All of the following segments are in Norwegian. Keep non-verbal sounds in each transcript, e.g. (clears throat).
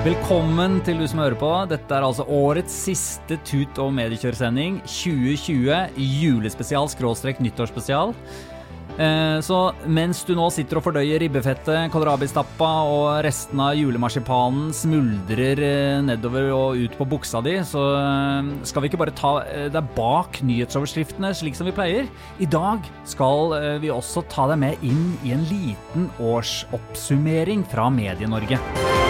Velkommen til du som hører på. Dette er altså årets siste Tut- og mediekjørsending 2020 julespesial skråstrek nyttårsspesial. Eh, Så mens du nå sitter og fordøyer ribbefettet, kålrabistappa og resten av julemarsipanen smuldrer eh, nedover og ut på buksa di, så eh, skal vi ikke bare ta deg bak nyhetsoverskriftene slik som vi pleier. I dag skal vi også ta deg med inn i en liten årsoppsummering fra Medie-Norge.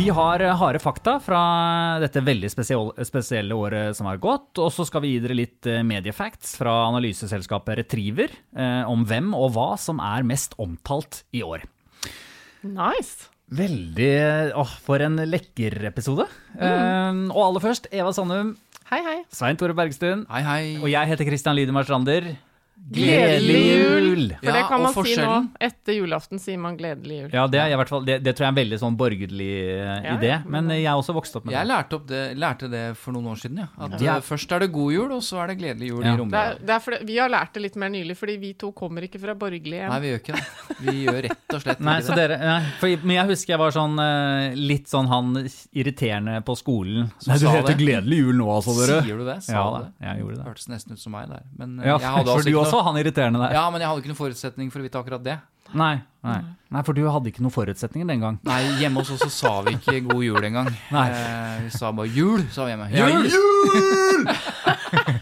Vi har eh, harde fakta fra dette veldig spesielle året som har gått. Og så skal vi gi dere litt eh, mediefacts fra analyseselskapet Retriever eh, om hvem og hva som er mest omtalt i år. Nice. Veldig Åh, for en lekker episode. Eh, og aller først, Eva Sandum, Hei, hei. Svein Tore Bergstuen. Hei, hei. Og jeg heter Christian Lydemar Strander. Gledelig jul! For Ja, det kan man si nå. Etter julaften sier man gledelig jul. Ja, det, er i hvert fall, det, det tror jeg er en veldig sånn borgerlig eh, Ja, idé. Men jeg har også vokst opp med Jeg det. lærte, opp det, lærte det for noen år siden, ja. At Ja. eh, først er det god jul, og så er det gledelig jul Ja. i er, romjula. det er vi har lært det litt mer nylig, fordi vi to kommer ikke fra borgerlig hjem. Nei, vi gjør ikke det. Vi gjør rett og slett Nei, ikke så det. dere, nei, for, men jeg husker jeg var sånn eh, litt sånn han irriterende på skolen. Som sa det. gledelig jul nå, altså, dere. Sier du det? Sa Ja da, det? jeg gjorde det. Hørtes nesten ut som meg der. Men eh, Ja, jeg hadde altså ikke noe, var han irriterende der. Ja, men jeg hadde ikke noen forutsetning for å vite akkurat det. Nei, nei. nei, for du hadde ikke noen forutsetninger den gang. Nei, hjemme hos oss så sa vi ikke god jul engang. Eh, vi sa bare jul, sa vi hjemme. Ja, Jul!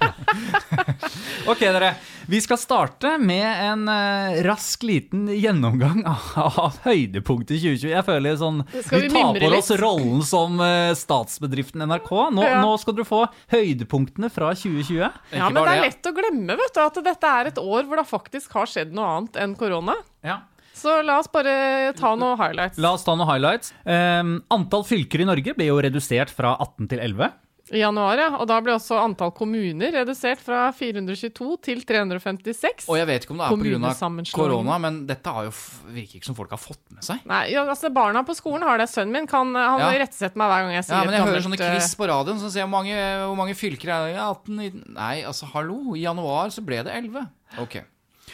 (laughs) (laughs) Ok, dere. Vi skal starte med en uh, rask liten gjennomgang av, av høydepunktet i 2020. Jeg føler sånn Vi vi tar på oss litt? rollen som uh, statsbedriften NRK. Nå, Ja. nå skal dere få høydepunktene fra 2020. Ja, Ikke men det er lett å glemme vet du, at dette er et år hvor det faktisk har skjedd noe annet enn korona. Ja. Så la oss bare ta noen highlights. La oss ta noen highlights. Um, antall fylker i Norge ble jo redusert fra 18 til 11. I januar, ja. Og da ble også antall kommuner redusert fra 422 til 356. Og jeg vet ikke om det er pga. Korona, men dette har jo f- virker ikke som folk har fått med seg. Nei, ja, altså Barna på skolen har det. Sønnen min kan, han Ja. irettesette meg hver gang jeg sier Ja, men jeg hører sånne kviss quiz på radioen som sier hvor mange, hvor mange fylker er det? Ja, 18, 19 Nei, altså hallo, i januar så ble det 11. Ok.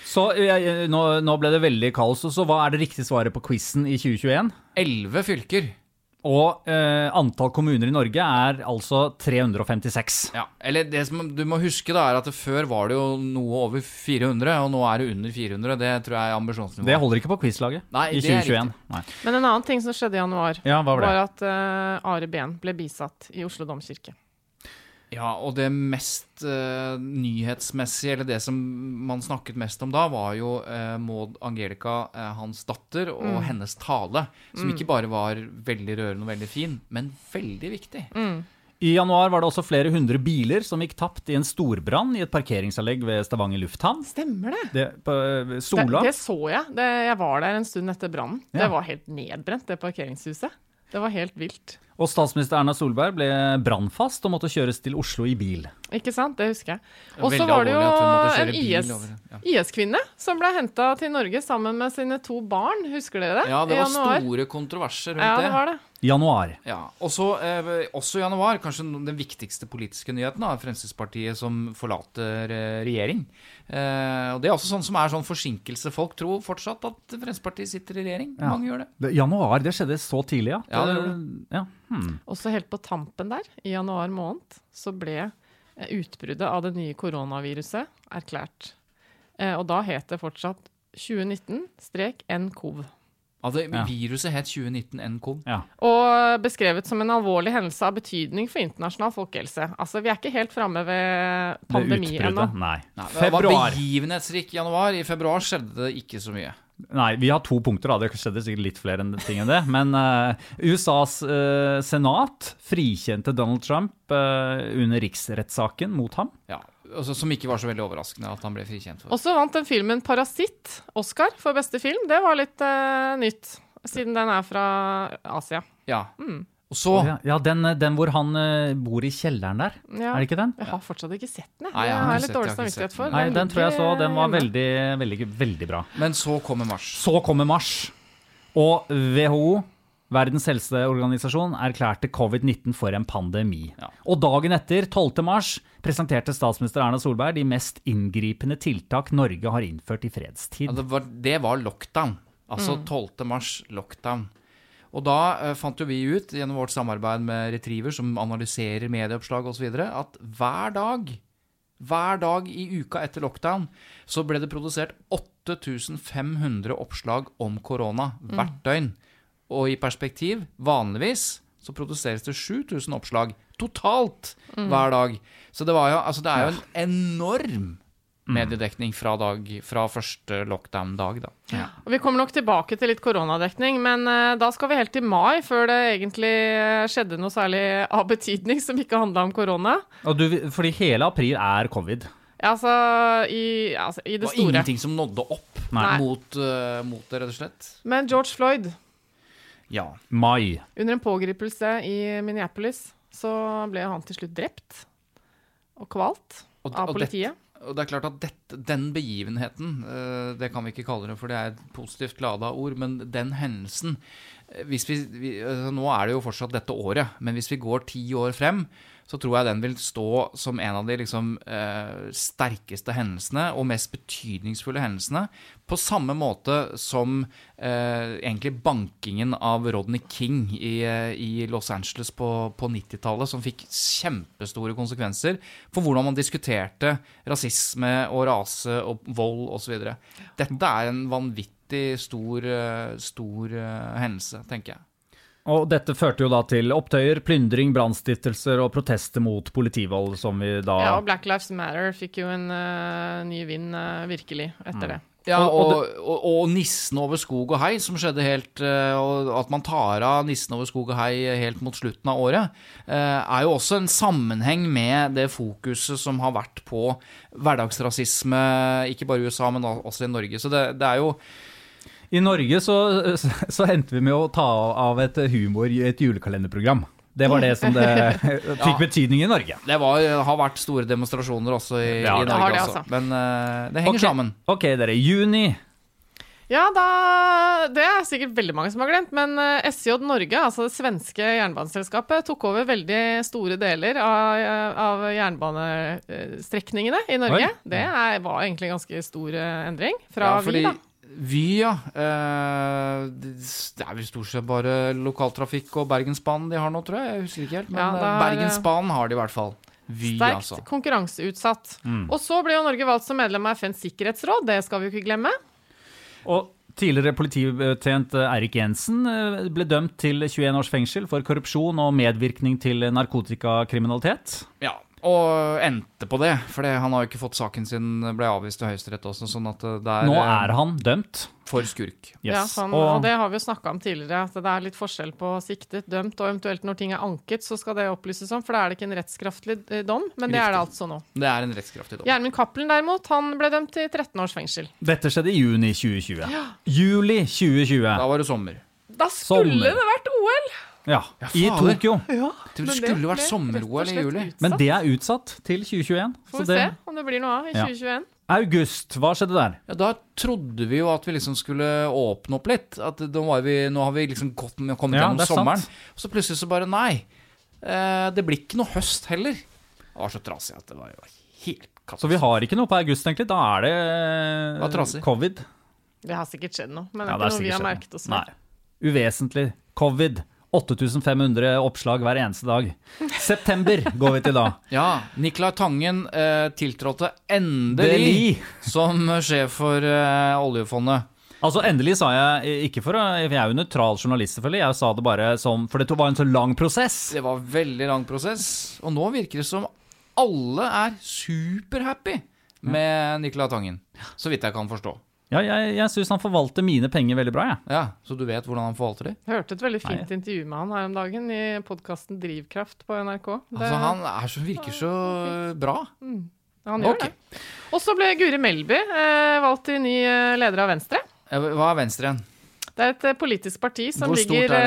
Så jeg, nå, nå ble det veldig kaos. og Så hva er det riktige svaret på quizen i 2021? 11 fylker. Og eh, antall kommuner i Norge er altså 356. Ja, eller det som du må huske da er at før var det jo noe over 400, og nå er det under 400. Det tror jeg er ambisjonsnivået. Det holder ikke på quizlaget Nei, i er 2021. Nei. Men en annen ting som skjedde i januar, Ja, hva var det? var at uh, Are Behn ble bisatt i Oslo domkirke. Ja, og det mest uh, nyhetsmessige, eller det som man snakket mest om da, var jo uh, Maud Angelica, uh, hans datter, og hennes tale. Som ikke bare var veldig rørende og veldig fin, men veldig viktig. I januar var det også flere hundre biler som gikk tapt i en storbrann i et parkeringsanlegg ved Stavanger lufthavn. Stemmer det? Det, på Sola. Det, det så jeg. Det, jeg var der en stund etter brannen. Ja. Det var helt nedbrent, det parkeringshuset. Det var helt vilt. Og statsminister Erna Solberg ble brannfast og måtte kjøres til Oslo i bil. Ikke sant? Det husker jeg. Og så var det jo en IS-kvinne ja. IS-kvinne som ble henta til Norge sammen med sine to barn. Husker dere det? Ja, det var store kontroverser rundt Ja, det. var det. Januar. Ja, også, eh, Også i januar, kanskje den viktigste politiske nyheten, da, Fremskrittspartiet som forlater eh, regjering. Eh, og Det er også sånn som er sånn forsinkelse. Folk tror fortsatt at Fremskrittspartiet sitter i regjering. Ja. Mange gjør det. Det, januar, det skjedde så tidlig, ja. Ja, det Ja. Hmm. Også helt på tampen der, i januar måned, så ble eh, utbruddet av det nye koronaviruset erklært Eh, og da het det fortsatt 2019-NCOV. Altså, Ja. Viruset het 2019-nCoV. Ja. Og beskrevet som en alvorlig hendelse av betydning for internasjonal folkehelse. Altså, vi er ikke helt framme ved pandemi ennå. Nei. Nei, det var begivenhetsrik januar. I februar skjedde det ikke så mye. Nei, vi har to punkter. da, Det skjedde sikkert litt flere enn ting enn det. Men uh, USAs uh, senat frikjente Donald Trump uh, under riksrettssaken mot ham. Ja, altså, Som ikke var så veldig overraskende at han ble frikjent for. Og så vant den filmen 'Parasitt' Oscar for beste film. Det var litt uh, nytt, siden den er fra Asia. Ja. Mm. Og så Ja, ja den, den hvor han uh, bor i kjelleren der. Ja. Er det ikke den? Jeg har fortsatt ikke sett den. jeg. Nei, jeg det har har litt sett- dårlig jeg har ikke samvittighet for. Nei, den tror jeg så. Den var veldig, veldig, veldig bra. Men så kommer mars. Så kommer mars, og WHO, Verdens helseorganisasjon, erklærte covid-19 for en pandemi. Ja. Og dagen etter, 12. mars, presenterte statsminister Erna Solberg de mest inngripende tiltak Norge har innført i fredstid. Ja, det, var, det var lockdown. Altså 12. mars, lockdown. Og da eh, fant jo vi ut, gjennom vårt samarbeid med Retriever, som analyserer medieoppslag osv., at hver dag, hver dag i uka etter lockdown, så ble det produsert 8500 oppslag om korona hvert døgn. Og i perspektiv, vanligvis så produseres det 7000 oppslag totalt hver dag. Så det, var jo, altså det er jo en enorm mediedekning fra, dag, fra første lockdown-dag, da. Og Vi kommer nok tilbake til litt koronadekning, men eh, da skal vi helt til mai før det egentlig eh, skjedde noe særlig av betydning som ikke handla om korona. Og du, fordi hele april er covid. Ja, Altså i, altså, i det Det var store. ingenting som nådde opp Nei. mot, uh, mot det, rett og slett. Men George Floyd, Ja. Mai. under en pågripelse i Minneapolis, så ble han til slutt drept og kvalt Og, av og, det, politiet. og det er klart at dette, den begivenheten, eh, det kan vi ikke kalle det, for det er et positivt lada ord, men den hendelsen eh, hvis vi, vi, altså, Nå er det jo fortsatt dette året, men hvis vi går ti år frem, så tror jeg den vil stå som en av de liksom, eh, sterkeste hendelsene og mest betydningsfulle hendelsene. På samme måte som eh, egentlig bankingen av Rodney King i, eh, i Los Angeles på, på 90-tallet, som fikk kjempestore konsekvenser for hvordan man diskuterte rasisme og rase og vold osv. Dette er en vanvittig stor, eh, stor eh, hendelse, tenker jeg. Og dette førte jo da til opptøyer, plyndring, brannstiftelser og protester mot politivold, som vi da Ja, og Black Lives Matter fikk jo en uh, ny vind uh, virkelig etter det. Ja, Og- og og, nissen over skog og hei, som skjedde helt eh, Og at man tar av nissen over skog og hei helt mot slutten av året, er jo også en sammenheng med det fokuset som har vært på hverdagsrasisme, ikke bare i USA, men også i Norge. Så det, det er jo I Norge så, så endte vi med å ta av et humor i et julekalenderprogram. Det var det som det (laughs) fikk betydning i Norge. Det var, har vært store demonstrasjoner også i, Ja, i Norge, har det, altså. altså. Men uh, det henger Ok. sammen. Ok, dere. Juni. Ja, da, det er sikkert veldig mange som har glemt, men eh, SJ Norge, altså det svenske jernbaneselskapet, tok over veldig store deler av, av jernbanestrekningene i Norge. Oi. Det er, var egentlig en ganske stor eh, endring fra Ja, fordi vi, da. Vy, ja. eh, det er vel stort sett bare lokaltrafikk og Bergensbanen de har nå, tror jeg. Jeg husker ikke helt. Men Ja, eh, er Bergensbanen har de i hvert fall. Vy, Sterkt altså. konkurranseutsatt. Mm. Og så ble jo Norge valgt som medlem av FNs sikkerhetsråd, det skal vi jo ikke glemme. Og tidligere politibetjent Eirik Jensen eh, ble dømt til 21 års fengsel for korrupsjon og medvirkning til narkotikakriminalitet. Ja, og endte på det. For han har jo ikke fått saken sin ble avvist til Høyesterett også, sånn at det er, Nå eh, er han dømt. for skurk. Ja, sånn, og, og, det har vi jo snakka om tidligere, at det er litt forskjell på siktet, dømt, og eventuelt når ting er anket, så skal det opplyses om, for da er det ikke en rettskraftig eh, dom, men det er det altså nå. Det er en rettskraftig dom. Gjermund Cappelen derimot, han ble dømt til 13 års fengsel. dette skjedde i juni 2020. Juli 2020. Da var det sommer. Da skulle Sommer. det vært OL! Ja, Ja, i Tokyo. Ja, Det skulle vært sommer-OL i juli. utsatt. Men det er utsatt til 2021. Får vi det, se om det blir noe av i Ja. 2021. august, hva skjedde der? Ja, Da trodde vi jo at vi liksom skulle åpne opp litt. At vi, nå har vi liksom gått, kommet Ja, gjennom er sant. sommeren. Og så plutselig så bare nei. Eh, det blir ikke noe høst heller. Det var så trasig at det var jo helt Så vi har ikke noe på august, egentlig. Da er det det covid. Det har sikkert skjedd noe, men det er ikke noe vi har merket oss. Nei. Uvesentlig. Covid. 8500 oppslag hver eneste dag. September går vi til da. (laughs) Ja, Nicolai Tangen eh, tiltrådte endelig som sjef for eh, oljefondet. Altså Endelig sa jeg ikke for å jeg er jo nøytral journalist, selvfølgelig. Jeg sa det bare som For det var en så lang prosess. Det var veldig lang prosess, og nå virker det som alle er superhappy med Nicolai Tangen. Så vidt jeg kan forstå. Ja, jeg, jeg syns han forvalter mine penger veldig bra, jeg. Ja, Så du vet hvordan han forvalter de? Jeg hørte et veldig fint intervju med han her om dagen i podkasten Drivkraft på NRK. Det, Altså, han er så, virker så bra. han gjør Ok. det. Og så ble Guri Melby eh, valgt til ny eh, leder av Venstre. Eh, Hva er venstre igjen? Det er et eh, politisk parti som ligger er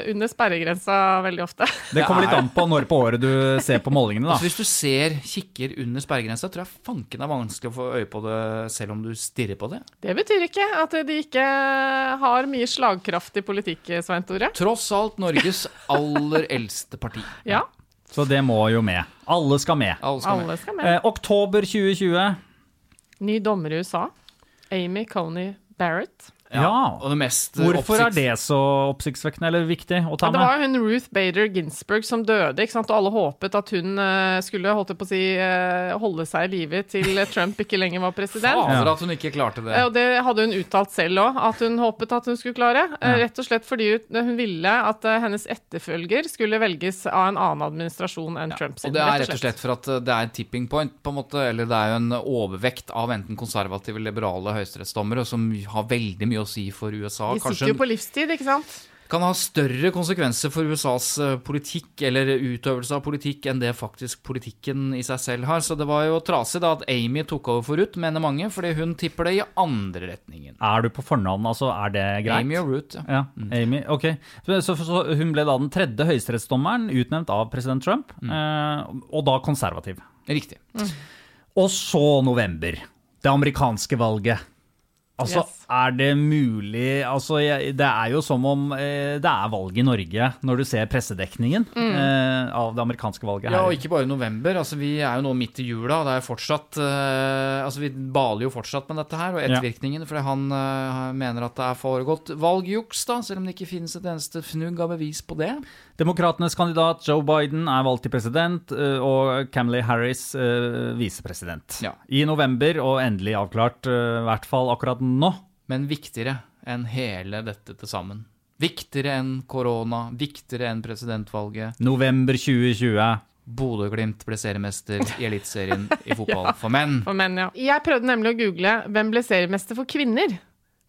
eh, under sperregrensa veldig ofte. Det kommer litt an på når på året du ser på målingene, Altså, da. hvis du ser kikker under sperregrensa, tror jeg fanken er vanskelig å få øye på det selv om du stirrer på det. Det betyr ikke at de ikke har mye slagkraft i politikk, Svein Tore. Tross alt Norges aller eldste parti. (laughs) Ja, Så det må jo med. Alle skal med. Alle skal med. alle skal med. Eh, oktober 2020. Ny dommer i USA. Amy Coney Barrett. Ja. Og det mest Hvorfor er det så oppsiktsvekkende eller viktig å ta Ja, det var jo hun Ruth Bader Ginsburg som døde, ikke sant? og alle håpet at hun eh, skulle holdt på å si, eh, holde seg i live til (laughs) Trump ikke lenger var president. Fader at hun ikke klarte det. Og det hadde hun uttalt selv òg, at hun håpet at hun skulle klare. Eh, Rett og slett fordi hun, ville at hennes etterfølger skulle velges av en annen administrasjon enn Trump sin. Og det er rett og slett for at det er en tipping point, på en måte, eller det er jo en overvekt av enten konservative eller liberale høyesterettsdommere som har veldig mye å si for USA. De sitter jo på livstid, ikke sant? kan ha større konsekvenser for USAs uh, politikk eller utøvelse av politikk enn det faktisk politikken i seg selv har. Så det var jo trasig da at Amy tok over for Ruth, mener mange, fordi hun tipper det i andre retningen. Er du på fornavn, altså? Er det greit? Amy og Ruth, ja. Ja, Amy, ok. Så, så, så hun ble da den tredje høyesterettsdommeren utnevnt av president Trump, mm. og da konservativ. Riktig. Og så november. Det amerikanske valget. Altså, Yes. Er det mulig Altså, jeg, det er jo som om eh, det er valg i Norge, når du ser pressedekningen eh, av det amerikanske valget her. Ja, og ikke bare november. altså Vi er jo nå midt i jula. og Det er fortsatt eh, altså Vi baler jo fortsatt med dette her, og ettervirkningene. Fordi han eh, mener at det er foregått valgjuks, da, selv om det ikke finnes et eneste fnugg av bevis på det. Demokratenes kandidat Joe Biden er valgt til president, og Camely Harris visepresident. Ja. I november, og endelig avklart, i hvert fall akkurat nå. Men viktigere enn hele dette til sammen. Viktigere enn korona, viktigere enn presidentvalget. November 2020. Bodø-Glimt ble seriemester i Eliteserien i (laughs) fotball for menn. For menn, ja. Jeg prøvde nemlig å google hvem ble seriemester for kvinner.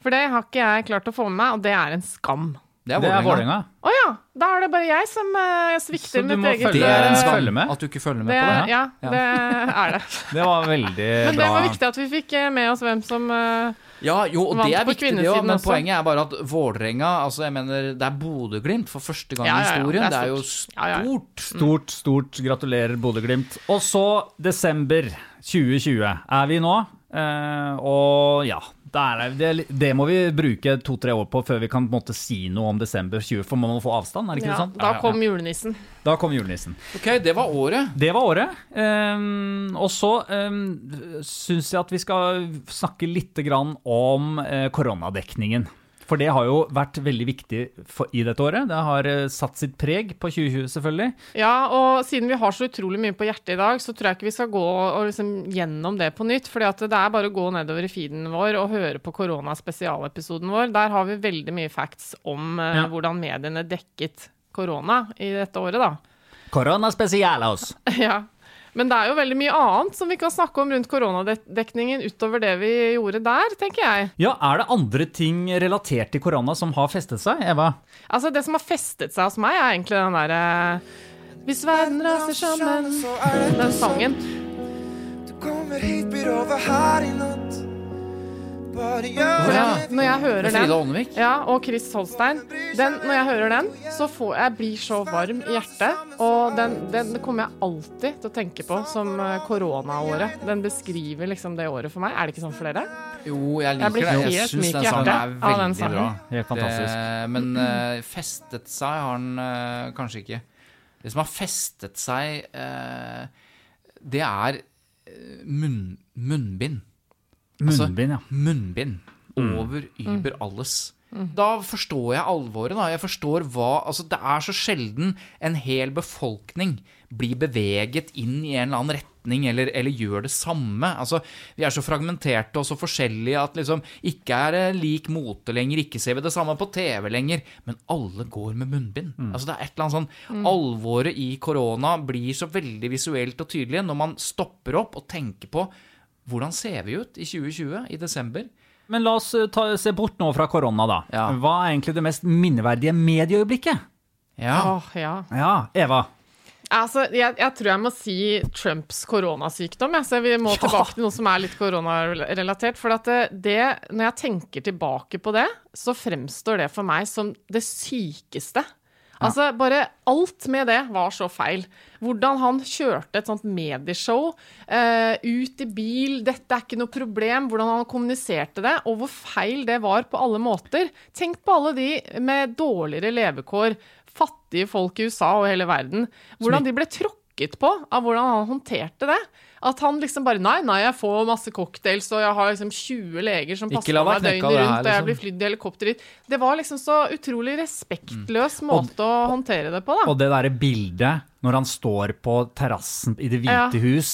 For det har ikke jeg klart å få med meg, og det er en skam. Det er er Vålerenga. Å oh, ja! Da er det bare jeg som jeg svikter du mitt eget Så Det må følge, Eh, følge med. at du ikke følger med det, på det. ja, det er det. Det var veldig bra. Men det bra. var viktig at vi fikk eh, med oss hvem som eh, Ja, jo, og Vant det er viktig, det òg, men også. poenget er bare at Vålerenga altså jeg mener, Det er Bodø-Glimt for første gang Ja, i historien. det Det er jo stort. Ja, ja, ja. stort. Stort, stort gratulerer, Bodø-Glimt. Og så desember 2020 er vi nå. Eh, og ja, er, det, det må vi bruke to-tre år på før vi kan på en måte si noe om desember 20, for man må få avstand, er det ikke ja, sånn? Da kom julenissen. Da kom julenissen. Ok, det var året. Det var året. Um, og så um, syns jeg at vi skal snakke litt grann om uh, koronadekningen. For det har jo vært veldig viktig for, i dette året. Det har eh, satt sitt preg på 2020, selvfølgelig. Ja, og siden vi har så utrolig mye på hjertet i dag, så tror jeg ikke vi skal gå og liksom gjennom det på nytt. For det er bare å gå nedover i feeden vår og høre på korona-spesialepisoden vår. Der har vi veldig mye facts om uh, Ja. hvordan mediene dekket korona i dette året, da. Korona spesialos. (laughs) ja. Men det er jo veldig mye annet som vi kan snakke om rundt koronadekningen utover det vi gjorde der, tenker jeg. Ja, er det andre ting relatert til korona som har festet seg, Eva? Altså, det som har festet seg hos meg, er egentlig den derre Hvis verden raser sammen Den sangen. Du kommer hit, blir over her i natt. Ja. Når jeg hører den Ja, og Chris Holstein. Den, når jeg hører den, så får jeg blir så varm i hjertet. Og den, den kommer jeg alltid til å tenke på som eh, koronaåret. Den beskriver liksom det året for meg. Er det ikke sånn for dere? Jo, jeg Jeg blir liker det. Jeg syns den sangen er veldig bra. Helt fantastisk. Det, men uh, festet seg har den uh, kanskje ikke. Det som har festet seg, uh, det er munn, munnbind. Altså, Munnbind, ja. Munnbind over über alles. Da forstår jeg alvoret. da. Jeg forstår hva Altså, det er så sjelden en hel befolkning blir beveget inn i en eller annen retning eller, eller gjør det samme. Altså, Vi er så fragmenterte og så forskjellige at liksom ikke er det lik mote lenger, ikke ser vi det samme på TV lenger, men alle går med munnbind. Altså, det er et eller annet sånn Alvoret i korona blir så veldig visuelt og tydelig når man stopper opp og tenker på hvordan ser vi ut i 2020, i desember? Men la oss eh, ta, se bort nå fra korona, da. Ja. Hva er egentlig det mest minneverdige medieøyeblikket? Ja. Oh, ja. Ja, Eva. Altså, jeg, jeg tror jeg må si Trumps koronasykdom. Jeg. Så vi må (laughs) Ja. tilbake til noe som er litt koronarelatert. For at det, det, når jeg tenker tilbake på det, så fremstår det for meg som det sykeste. Altså, bare alt med det var så feil. Hvordan han kjørte et sånt medieshow, eh, ut i bil, dette er ikke noe problem, hvordan han kommuniserte det, og hvor feil det var på alle måter. Tenk på alle de med dårligere levekår, fattige folk i USA og hele verden. Hvordan de ble tråkket på av hvordan han håndterte det. At han liksom bare Nei, nei, jeg får masse cocktails, og jeg har liksom 20 leger som passer på meg døgnet rundt, her, rundt, og jeg liksom. blir flydd i helikopter dit. Det var liksom så utrolig respektløs måte å håndtere det på, da. Og det derre bildet når han står på terrassen i Det hvite Ja. hus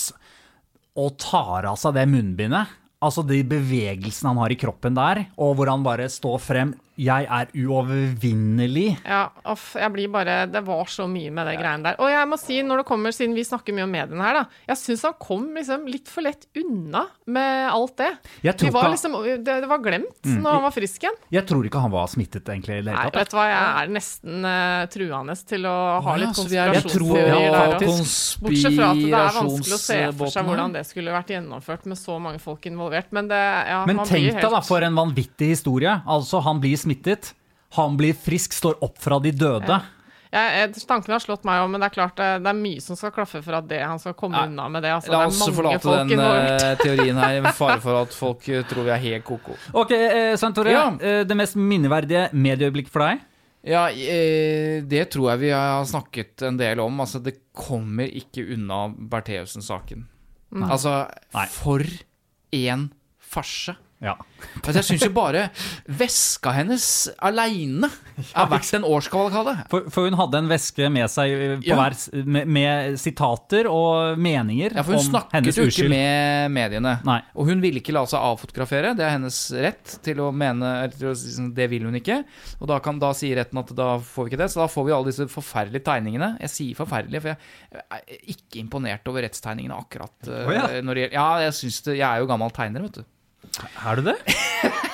og tar av seg det munnbindet. Altså de bevegelsene han har i kroppen der, og hvor han bare står frem 'Jeg er uovervinnelig'. Ja, off, jeg blir bare Det var så mye med det greiene der. Og jeg må si, når det kommer, siden vi snakker mye om mediene her, da Jeg syns han kom liksom litt for lett unna med alt det. Tror var liksom, det, det var glemt når han var frisk igjen. Jeg tror ikke han var smittet, egentlig. Nei, tatt. vet du hva, jeg er nesten uh, truende til å ha ja, litt er- konspirasjonsteorier ja, der. også. Bortsett fra at det er vanskelig å se for seg hvordan det skulle vært gjennomført med så mange folk involvert. Men det, ja, Men man tenk deg helt da for en vanvittig historie. Altså, han blir smittet, han blir frisk, står opp fra de døde. Ja, Tanken har slått meg om, men det er klart det, det er mye som skal klaffe for at det, han skal komme Nei, unna med det. Altså, La det oss mange forlate folk den eh, teorien her, med fare for at folk eh, tror vi er helt ko-ko. Ok, eh, Santore. Ja. eh, Det mest minneverdige medieøyeblikk for deg? Ja, eh, det tror jeg vi har snakket en del om. Altså, det kommer ikke unna Bertheussen-saken. Altså, Nei. for en farse. Ja. (laughs) Altså, jeg syns jo bare veska hennes aleine er verdt en årskavalkade. For, for hun hadde en veske med seg eh, på Ja. hver, med, med sitater og meninger Ja, for hun snakket jo ikke med mediene. Nei. Og hun ville ikke la seg avfotografere. Det er hennes rett til å mene til å sånn, Det vil hun ikke. Og da, kan, da sier retten at da får vi ikke det. Så da får vi alle disse forferdelige tegningene. Jeg sier forferdelige, for jeg er ikke imponert over rettstegningene akkurat. Oh, ja. når det ja, jeg det Jeg er jo gammel tegner, vet du. Er du det? (laughs)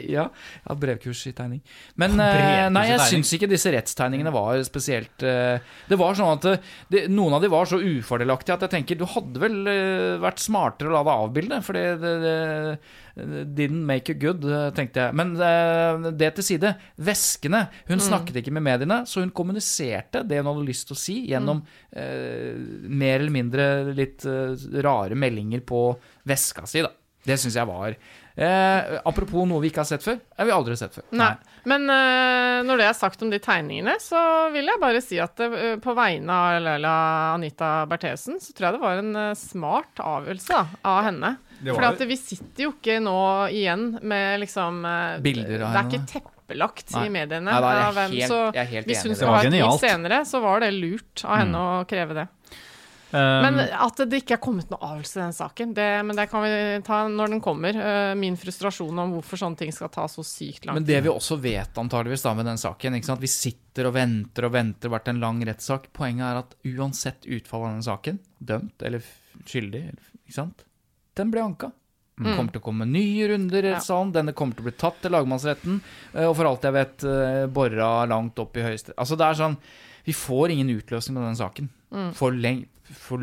Ja, jeg har brevkurs i tegning. Men eh, nei, jeg syns ikke disse rettstegningene var spesielt eh, Det var sånn at eh, det, noen av de var så ufordelaktige at jeg tenker du hadde vel eh, vært smartere å la deg avbilde, for det, det, didn't make you good, eh, tenkte jeg. Men eh, det til side. Veskene. Hun snakket ikke med mediene, så hun kommuniserte det hun hadde lyst til å si gjennom eh, mer eller mindre litt rare meldinger på veska si, da. Det syns jeg var eh, Apropos noe vi ikke har sett før. Jeg har vi aldri sett før. Nei. Men eh, når det er sagt om de tegningene, så vil jeg bare si at eh, på vegne av Laila Anita Bertheussen, så tror jeg det var en eh, smart avgjørelse da, av henne. For vi sitter jo ikke nå igjen med liksom øh, Bilder av Det er ikke teppelagt Nei. i mediene. Nei, da er jeg av hvem, helt- så jeg er helt enig Hvis hun skal ha et senere, så var det lurt av henne å kreve det. Um, Men at det ikke er kommet noe avgjørelse i den saken, det, men det kan vi ta når den kommer. Øh, min frustrasjon om hvorfor sånne ting skal ta så sykt lang Men det vi også vet antageligvis da med den saken? Vi sitter og venter og venter, det har vært en lang rettssak. Poenget er at uansett utfall av den saken, dømt eller skyldig, den ble anka. Den kommer til å komme nye runder i rettssalen. Denne kommer til å bli tatt til lagmannsretten. eh, Og for alt jeg vet, eh, bora langt opp i høyesterett. Altså, det er sånn Vi får ingen utløsning med den saken. For, leng for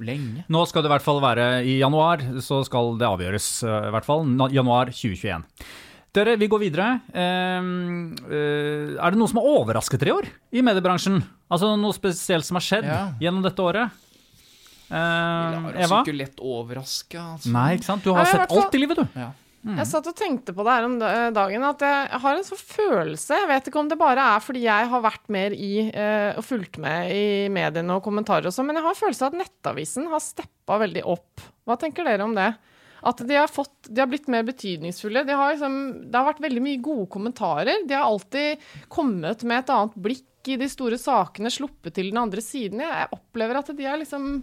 lenge. Nå skal det i hvert fall være i januar, så skal det avgjøres. eh, I hvert fall januar 2021. Dere, vi går videre. Ehm, eh, er det noe som har overrasket dere i år i mediebransjen? Altså noe spesielt som har skjedd Ja. gjennom dette året? Vi Ehm, lar oss Eva? ikke lett overraske. Altså. Nei, ikke sant? Du har Nei, sett alt i livet, du. Ja. Jeg satt og tenkte på det her om dagen, at jeg har en sånn følelse Jeg vet ikke om det bare er fordi jeg har vært mer i eh, og fulgt med i mediene og kommentarer og sånn, men jeg har en følelse av at Nettavisen har steppa veldig opp. Hva tenker dere om det? At de har, fått, de har blitt mer betydningsfulle. De har liksom, det har vært veldig mye gode kommentarer. De har alltid kommet med et annet blikk i de store sakene, sluppet til den andre siden. Jeg opplever at de har liksom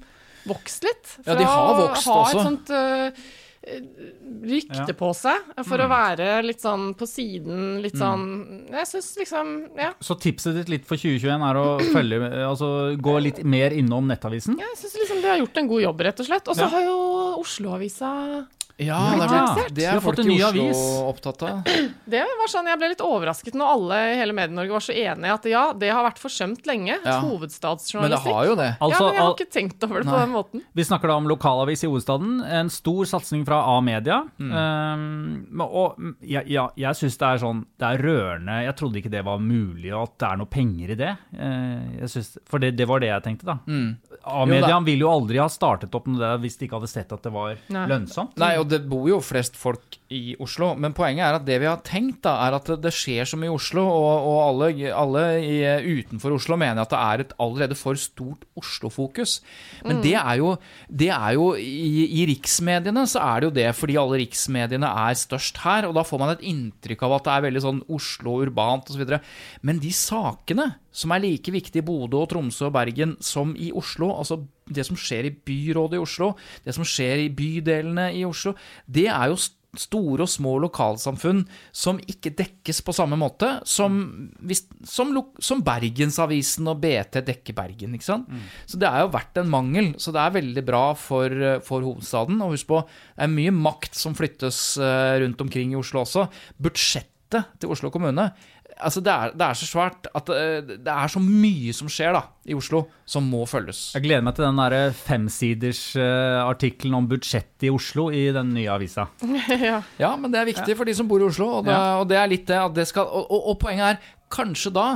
vokst litt. Ja, de har vokst å ha også. et sånt øh, rykte Ja. på seg for Mm. å være litt sånn på siden, litt sånn Jeg syns liksom Ja. Så tipset ditt litt for 2021 er å følge, (clears throat) altså gå litt mer innom nettavisen? Jeg syns liksom de har gjort en god jobb, rett og slett. Og så Ja. har jo Oslo-avisa Ja, det er, det er folk i Oslo avis. opptatt av. Det var sånn, Jeg ble litt overrasket når alle i hele Medie-Norge var så enige at ja, det har vært forsømt lenge. Ja. Hovedstadsjournalistikk. Men det har jo det. ja, Altså, men jeg har ikke tenkt over det på den måten. Vi snakker da om lokalavis i hovedstaden. En stor satsing fra A-media. Mm. Um, og ja, ja, jeg syns det er sånn Det er rørende. Jeg trodde ikke det var mulig, og at det er noe penger i det. Uh, jeg synes, for det, det var det jeg tenkte, da. Mm. A-media vil ville jo aldri ha startet opp med det hvis de ikke hadde sett at det var Nei. lønnsomt. Nei, og det bor jo flest folk i Oslo, men poenget er at det vi har tenkt, da, er at det, skjer mye i Oslo, og, og alle, alle i, utenfor Oslo mener at det er et allerede for stort Oslo-fokus. Men det er jo, det er jo i, I riksmediene så er det jo det fordi alle riksmediene er størst her, og da får man et inntrykk av at det er veldig sånn Oslo urbant osv. Men de sakene som er like viktig i Bodø og Tromsø og Bergen som i Oslo, altså det som skjer i byrådet i Oslo, det som skjer i bydelene i Oslo, det er jo st- store og små lokalsamfunn som ikke dekkes på samme måte som, som, som Bergensavisen og BT dekker Bergen. ikke sant? Så det er jo vært en mangel. Så det er veldig bra for, for hovedstaden. Og husk på, det er mye makt som flyttes eh, rundt omkring i Oslo også. Budsjettet til Oslo kommune altså det, er, det er så svært at eh, det er så mye som skjer da, i Oslo, som må følges. Jeg gleder meg til den der femsiders eh, artikkelen om budsjettet i Oslo i den nye avisa. (laughs) ja. Ja, men det er viktig for de som bor i Oslo, og det, og det er litt det at det skal og, og, og poenget er, kanskje da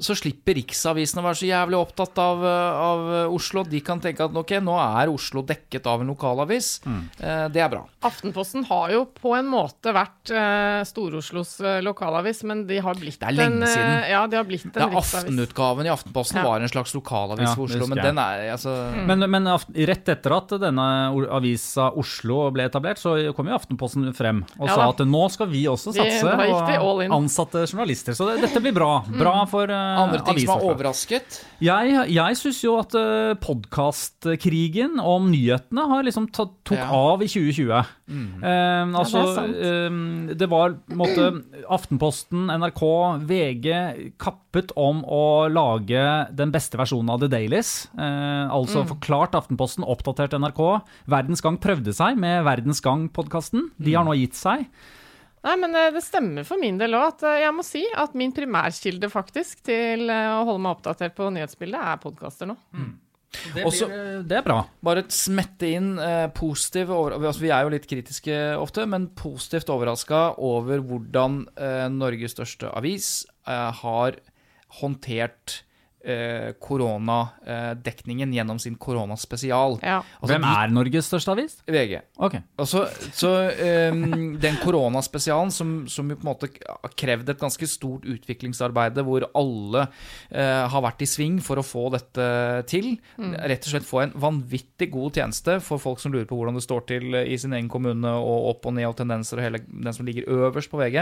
så slipper Riksavisen å være så jævlig opptatt av, eh, av Oslo. De kan tenke at ok, nå er Oslo dekket av en lokalavis. Eh, det er bra. Aftenposten har jo på en måte vært uh, Stor-Oslos eh, lokalavis, men de har blitt Det er lenge en, eh, siden. Ja, de har blitt en Ja, riksavis. Aftenutgaven i Aftenposten Ja. var en slags lokalavis Ja, for Oslo, men den er altså Men, men rett etter at denne avisa Oslo ble etablert, så kom jo Aftenposten frem og Ja sa at nå skal vi også satse de og ansatte journalister. Så det, dette blir bra. Bra for Andre ting som har overrasket. Jeg, jeg syns jo at uh, podkastkrigen om nyhetene har liksom tatt, tok Ja. av i 2020. Eh, altså, sant. eh, det var måtte, Aftenposten, NRK, VG kappet om å lage den beste versjonen av The Dailies. Uh, altså forklart Aftenposten, oppdatert NRK. Verdens Gang prøvde seg med Verdens Gang-podkasten. De har nå gitt seg. Nei, men eh, det stemmer for min del òg eh, jeg må si at min primærkilde faktisk til eh, å holde meg oppdatert på nyhetsbildet, er podkaster nå. Det, Også- blir, det er bra. Bare smette inn eh, positiv over, altså Vi er jo litt kritiske ofte, men positivt overraska over hvordan eh, Norges største avis eh, har håndtert eh, koronadekningen gjennom sin koronaspesial. Ja. Altså, Hvem er Norges største avis? VG. Ok. Og så, så ehm, den koronaspesialen som, som jo på en måte har krevd et ganske stort utviklingsarbeide, hvor alle uh, har vært i sving for å få dette til. Rett og slett få en vanvittig god tjeneste for folk som lurer på hvordan det står til i sin egen kommune, og opp og ned og tendenser, og hele den som ligger øverst på VG.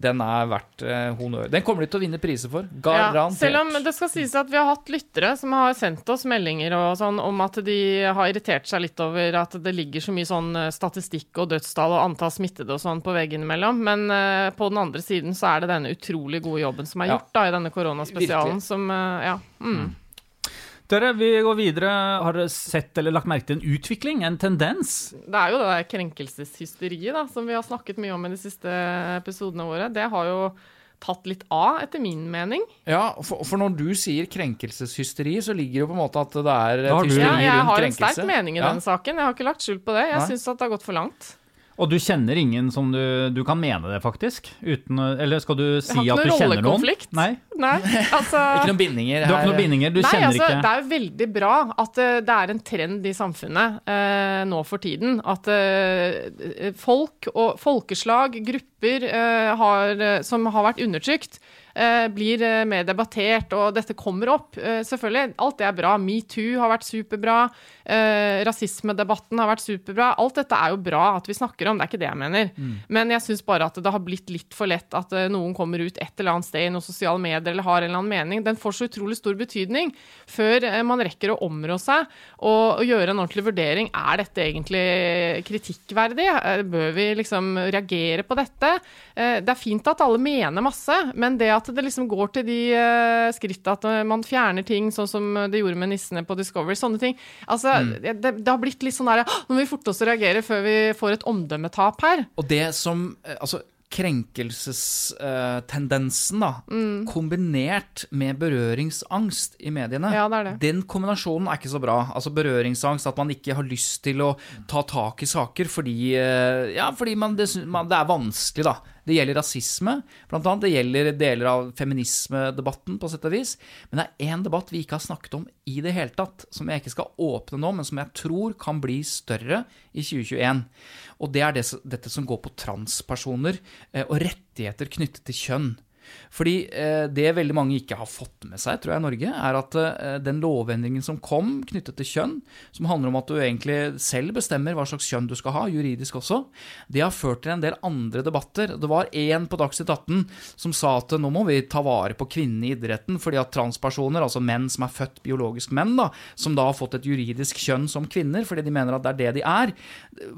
Den er verdt uh, honnør. Den kommer de til å vinne priser for. Ja, Garantert. selv om det skal sies at vi har hatt lyttere som har sendt oss meldinger og sånn om at de har irritert seg litt over at det ligger så mye sånn eh, statistikk og dødstall og antall smittede og sånn på veggen imellom. Men uh, på den andre siden så er det denne utrolig gode jobben som er Ja. gjort da i denne koronaspesialen, som uh, Ja. Mm. Dere, vi går videre. Har dere sett eller lagt merke til en utvikling, en tendens? Det er jo det der krenkelseshysteriet da, som vi har snakket mye om i de siste episodene våre. Det har jo tatt litt av, etter min mening. Ja, for, for når du sier krenkelseshysteri, så ligger det jo på en måte at det er Da rundt krenkelse. Ja, jeg har en sterk mening i Ja. den saken. Jeg har ikke lagt skjul på det. Jeg syns at det har gått for langt. Og du kjenner ingen som du Du kan mene det, faktisk? Uten Eller skal du si at du kjenner noen? Har ikke noen rollekonflikt. Nei? Nei, altså (laughs) Ikke noen bindinger Du har ikke noen bindinger? Du Nei, kjenner altså, ikke Det er jo veldig bra at eh, det er en trend i samfunnet eh, nå for tiden. At eh, folk og folkeslag, grupper, eh, har, eh, som har vært undertrykt, blir eh, mer debattert, og dette kommer opp. Eh, selvfølgelig, alt det er bra. Metoo har vært superbra. Eh, rasismedebatten har vært superbra. Alt dette er jo bra at vi snakker om, det er ikke det jeg mener. Men jeg syns bare at det har blitt litt for lett at eh, noen kommer ut et eller annet sted i noen sosiale medier eller har en eller annen mening. Den får så utrolig stor betydning før eh, man rekker å områ seg og, og gjøre en ordentlig vurdering. Er dette egentlig kritikkverdig? Eh, Bør vi liksom reagere på dette? Eh, Det er fint at alle mener masse, men det at det liksom går til de uh, skrittene at eh, man fjerner ting, sånn som det gjorde med nissene på Discovery, sånne ting Altså, det, det har blitt litt sånn der Nå må vi forte oss å reagere før vi får et omdømmetap her. Og det som eh, Altså, krenkelsestendensen, da, kombinert med berøringsangst i mediene, Ja, det det. den kombinasjonen er ikke så bra. Altså berøringsangst, at man ikke har lyst til å ta tak i saker fordi eh, Ja, fordi man, det, man, det er vanskelig, da. Det gjelder rasisme, blant annet. Det gjelder deler av feminismedebatten, på sett og vis. Men det er én debatt vi ikke har snakket om i det hele tatt, som jeg ikke skal åpne nå, men som jeg tror kan bli større i 2021. Og det er dette som går på transpersoner eh, og rettigheter knyttet til kjønn. Fordi eh, det veldig mange ikke har fått med seg, tror jeg, i Norge, er at eh, den lovendringen som kom knyttet til kjønn, som handler om at du egentlig selv bestemmer hva slags kjønn du skal ha, juridisk også, det har ført til en del andre debatter. Det var en på Dagsnytt 18 som sa at nå må vi ta vare på kvinnene i idretten, fordi at transpersoner, altså menn som er født biologisk menn, da, som da har fått et juridisk kjønn som kvinner, fordi de mener at det er det de er,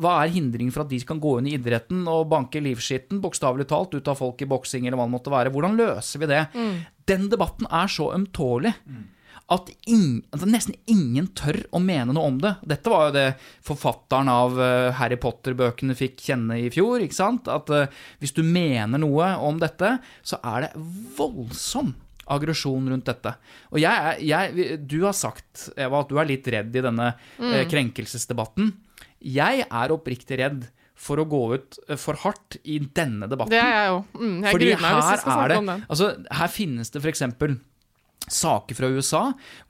hva er hindringen for at de kan gå inn i idretten og banke livskitten, bokstavelig talt, ut av folk i boksing eller hva det måtte være? Hvordan løser vi det? Den debatten er så ømtålig at, ingen, at nesten ingen tør å mene noe om det. Dette var jo det forfatteren av eh, Harry Potter-bøkene fikk kjenne i fjor. ikke sant? At eh, hvis du mener noe om dette, så er det voldsom aggresjon rundt dette. Og jeg, jeg, du har sagt, Eva, at du er litt redd i denne mm. krenkelsesdebatten. Jeg er oppriktig redd for å gå ut eh, for hardt i denne debatten. Det er jeg jo. Mm, jeg Fordi gruer meg hvis jeg skal snakke det om den. Altså, her finnes det f.eks. saker fra USA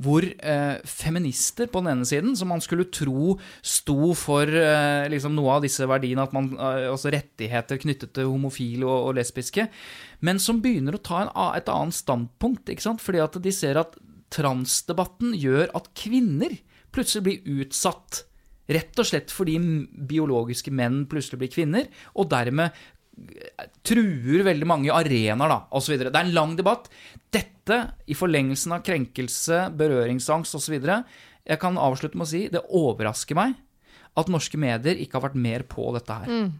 hvor eh, feminister på den ene siden, som man skulle tro sto for eh, liksom noe av disse verdiene, at man, eh, altså rettigheter knyttet til homofile og, og lesbiske, men som begynner å ta en, et annet standpunkt, ikke sant? fordi at de ser at transdebatten gjør at kvinner plutselig blir utsatt. Rett og slett fordi biologiske menn plutselig blir kvinner, og dermed eh, truer veldig mange arenaer, da, osv. Det er en lang debatt. Dette, i forlengelsen av krenkelse, berøringsangst osv., jeg kan avslutte med å si det overrasker meg at norske medier ikke har vært mer på dette her.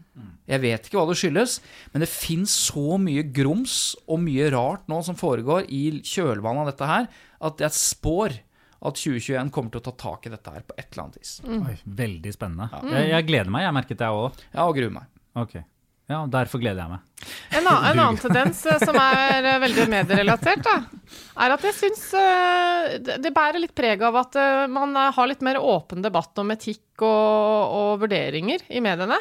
Jeg vet ikke hva det skyldes, men det fins så mye grums og mye rart nå som foregår i kjølvannet av dette her, at jeg spår at 2021 kommer til å ta tak i dette her på et eller annet vis. Oi, veldig spennende. Jeg, jeg gleder meg, jeg merket det òg. Ja, og gruer meg. Ok. Ja, derfor gleder jeg meg. En, annen, en annen tendens eh, som er eh, veldig medierelatert, da, er at jeg syns eh, det bærer litt preg av at man har litt mer åpen debatt om etikk og, og vurderinger i mediene.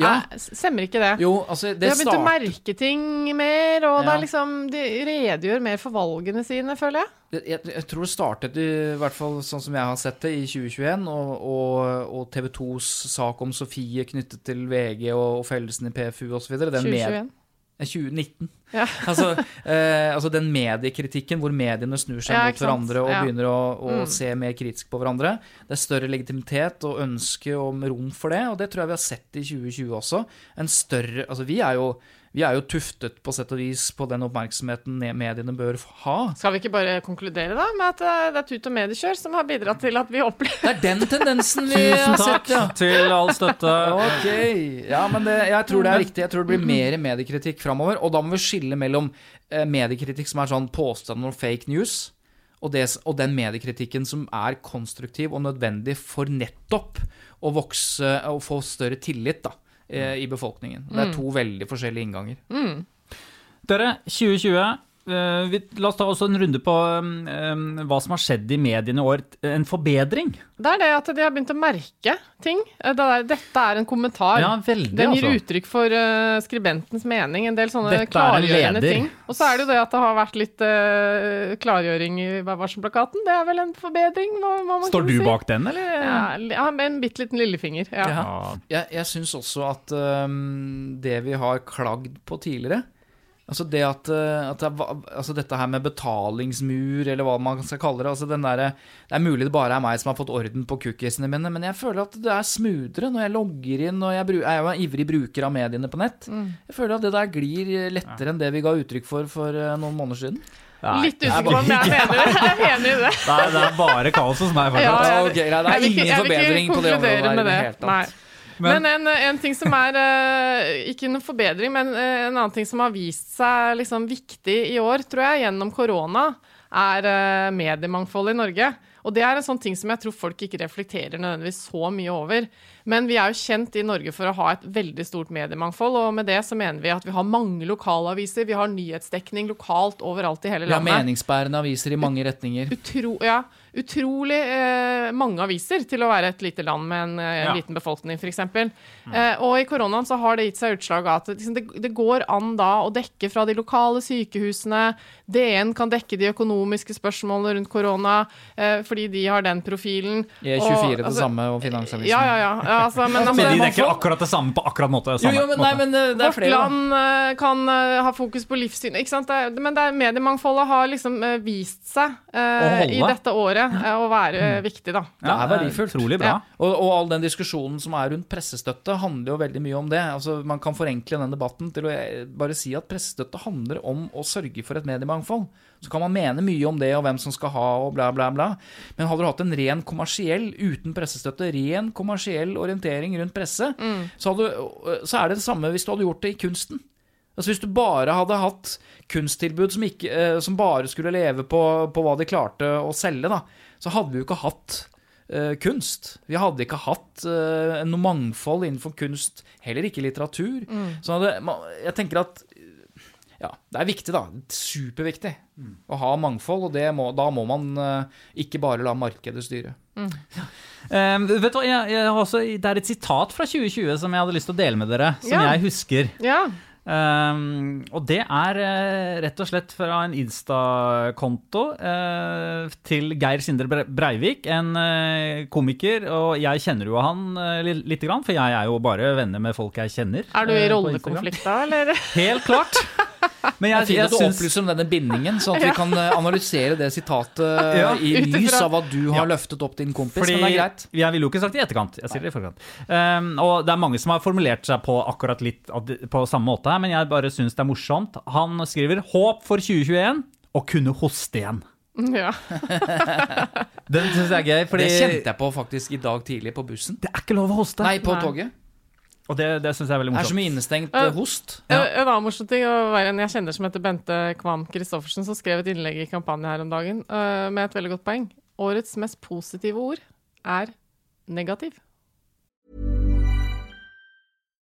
Ja. Eh, Stemmer ikke det? Jo, altså, De det har begynt å merke ting mer, og Ja. liksom, de redegjør mer for valgene sine, føler jeg. jeg, jeg tror det startet, i hvert fall sånn som jeg har sett det, i 2021. Og, og, og TV 2s sak om Sofie knyttet til VG og, og fellelsen i PFU osv. 2021. 2019. Ja. (laughs) altså, eh, altså den mediekritikken hvor mediene snur seg Ja, mot hverandre og Ja. begynner å, å Mm. se mer kritisk på hverandre. Det er større legitimitet og ønske om rom for det, og det tror jeg vi har sett i 2020 også. En større, altså Vi er jo, vi er jo tuftet på sett og vis på den oppmerksomheten mediene bør ha. Skal vi ikke bare konkludere da med at eh, det er tut og mediekjør som har bidratt til at vi opplever Det er den tendensen vi (laughs) har sett, ja. Tusen takk til all støtte. Ok. Ja, men det, jeg tror det er riktig. Jeg tror det blir mer mediekritikk framover. Og da må vi skille mellom eh, mediekritikk som er sånn påstander og fake news, og, det, og den mediekritikken som er konstruktiv og nødvendig for nettopp å vokse og få større tillit da, i befolkningen. Det er to veldig forskjellige innganger. Dere, 2020. eh, vi, la oss ta også en runde på um, um, hva som har skjedd i mediene i år. En forbedring. Det er det at de har begynt å merke ting. Eh, Det er, dette er en kommentar. Ja, veldig, Den gir altså. uttrykk for uh, skribentens mening, en del sånne Dette er klargjørende ting. Og så er det jo det at det har vært litt uh, klargjøring i varselplakaten. Det er vel en forbedring, hva, hva man Står du si. bak den, eller? Ja, ja, med en bitte liten lillefinger. Ja. Ja. Jeg, jeg syns også at um, det vi har klagd på tidligere, Altså det at, eh, at det, er altså dette her med betalingsmur, eller hva man skal kalle det altså den der, Det er mulig det bare er meg som har fått orden på cookiesene mine, men jeg føler at det er smoothere når jeg logger inn, og jeg jeg er jo en ivrig bruker av mediene på nett. Jeg føler at det der glir lettere enn det vi ga uttrykk for for eh, noen måneder siden. Nei, Litt usikker på om jeg er enig, er i det. det er, det er bare kaos hos meg, Ja, fortsatt. jeg- ok, nei, det er jeg vil ikke- ingen jeg vil ikke forbedring på det området der i med det tatt. Nei. Men- Men, en, en ting som er eh, Ikke noen forbedring, men eh, en annen ting som har vist seg liksom viktig i år, tror jeg, gjennom korona, er mediemangfoldet mediemangfold i Norge. Og det er en sånn ting som jeg tror folk ikke reflekterer nødvendigvis så mye over. Men vi er jo kjent i Norge for å ha et veldig stort mediemangfold, og med det så mener vi at vi har mange lokalaviser, vi har nyhetsdekning lokalt overalt i hele landet. Vi har meningsbærende aviser i mange retninger. Utro, ja, utrolig eh, mange aviser til å være et lite land med en, eh, en Ja. liten befolkning, f.eks. Eh, og i koronaen så har det gitt seg utslag av at liksom, det, det går an da å dekke fra de lokale sykehusene. DN kan dekke de økonomiske spørsmålene rundt korona, eh, fordi de har den profilen. E24 Og, det altså, samme, og Finansavisen. Ja, ja, ja. Ja altså, men, altså, Men de dekker akkurat det samme på akkurat måte. Jo, Samme jo, men, nei, men det, det er Vårt flere, land eh, kan eh, ha fokus på livssyn, ikke sant? Det, men det er, mediemangfoldet har liksom eh, vist seg uh, i dette året uh, å være eh, viktig, da. Det er verdifullt. Utrolig bra. Ja. Og, og all den diskusjonen som er rundt pressestøtte, handler jo veldig mye om det. Altså, Man kan forenkle den debatten til å eh, bare si at pressestøtte handler om å sørge for et mediemangfold. Så kan man mene mye om det og hvem som skal ha og bla, bla, bla. Men hadde du hatt en ren kommersiell uten pressestøtte, ren kommersiell orientering rundt presse, så, hadde, så er det det samme hvis du hadde gjort det i kunsten. Altså Hvis du bare hadde hatt kunsttilbud som, ikke, eh, som bare skulle leve på, på hva de klarte å selge, da, så hadde vi jo ikke hatt eh, kunst. Vi hadde ikke hatt eh, noe mangfold innenfor kunst, heller ikke litteratur. Så hadde, jeg tenker at ja, det er viktig, da. Superviktig å ha mangfold, og det må, da må man uh, ikke bare la markedet styre. (laughs) Eh, vet du hva, jeg, jeg har også, Det er et sitat fra 2020 som jeg hadde lyst til å dele med dere, som Ja. jeg husker. Ja. Um, og det er eh, rett og slett fra en Insta-konto uh, til Geir Sindre Breivik, en uh, komiker. Og jeg kjenner jo han uh, lite grann, for jeg er jo bare venner med folk jeg kjenner. Er du i rollekonflikt da, eller? Helt klart. (laughs) Men Det er jeg, fint at du syns opplyser om denne bindingen, sånn at vi kan eh, analysere det sitatet Ja. i lys av at du har Ja. løftet opp din kompis. Fordi men det er greit. Jeg ville jo ikke sagt det i etterkant, jeg sier det i forkant. Um, og det er mange som har formulert seg på akkurat litt på samme måte her, men jeg bare syns det er morsomt. Han skriver 'Håp for 2021' å kunne hoste igjen. Ja. (laughs) Den syns jeg er gøy, fordi Det kjente jeg på faktisk i dag tidlig på bussen. det er ikke lov å hoste. Nei, på Nei. toget. Og det, det syns jeg er veldig morsomt. Det er så mye innestengt uh, host. En en annen morsom ting var en jeg kjenner som heter Bente Kvam Christoffersen, som skrev et innlegg i kampanje her om dagen uh, med et veldig godt poeng. Årets mest positive ord er negativ.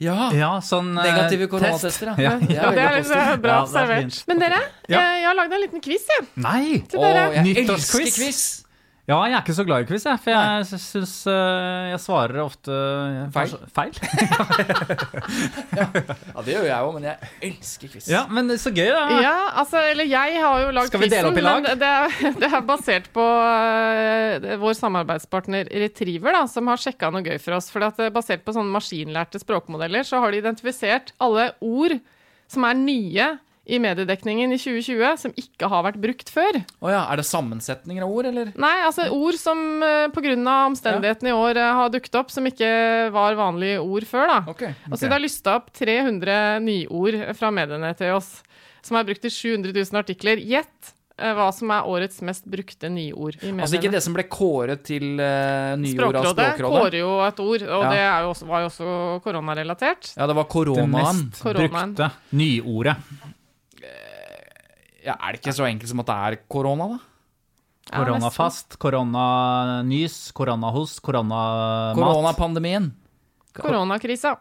Ja. Ja, sånn eh, Negative koronatester, ja. ja. Det er Ja, det er liksom bra er observert. Men dere, Ja. jeg, jeg har lagd en liten quiz, jeg. Nei! Til Å, jeg elsker quiz! Ja, jeg er ikke så glad i quiz, jeg. For jeg syns jeg svarer ofte Feil. feil. (laughs) Ja, det gjør jeg òg, men jeg elsker quiz. Ja, men så gøy, da. Ja, altså, eller jeg har jo lagd Skal vi dele opp i lag? men det, er, (laughs) det er basert på uh, vår samarbeidspartner Retriever, da, som har sjekka noe gøy for oss. For at, eh, basert på sånne maskinlærte språkmodeller, så har de identifisert alle ord som er nye i mediedekningen i 2020, som ikke har vært brukt før. Oh ja, Er det sammensetninger av ord, eller? Nei, altså ord som uh, pga. omstendighetene i år eh, har dukket opp, som ikke var vanlige ord før, da. Okay, Og så det har lysta opp 300 nyord fra mediene til oss, som er brukt i 700 000 artikler. Gjett eh, hva som er årets mest brukte nyord i mediene. Altså ikke det som ble kåret til uh, nyord av Språkrådet Språkrådet? kårer jo et ord, og Ja. det er jo også, var jo også koronarelatert. Ja, det var Det mest Koronaen. brukte nyordet. Ja, er det ikke så enkelt som at det er korona, da? Ja, Koronafast, koronanys, koronahost, koronamat. Koronapandemien. Koronakrisa.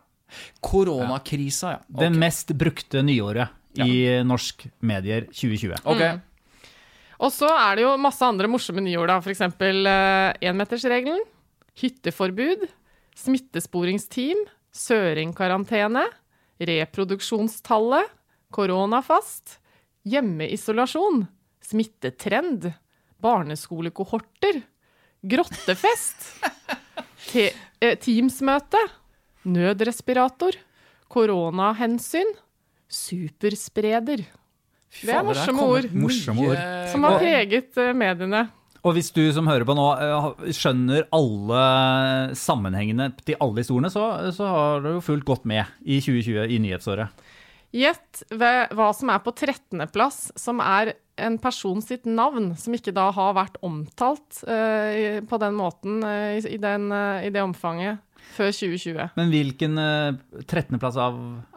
Koronakrisa, ja. Det mest brukte nyordet i norsk medier 2020. Ok. Mm. Og så er det jo masse andre morsomme nyord, da. Uh, énmetersregelen, hytteforbud, smittesporingsteam, søringkarantene, reproduksjonstallet, koronafast, hjemmeisolasjon, smittetrend, barneskolekohorter, grottefest, te eh, Teams-møte, nødrespirator, koronahensyn, superspreder. Det er morsomme ord. Morsomme ord. Som har preget eh, mediene. Og hvis du som hører på nå eh, skjønner alle sammenhengene til alle historiene, så, så har du jo fulgt godt med i 2020 i nyhetsåret. Gjett ved hva som er på 13.-plass, som er en person sitt navn, som ikke da har vært omtalt uh, på den måten, uh, i, den, uh, i det omfanget, før 2020. Men hvilken eh, 13.-plass av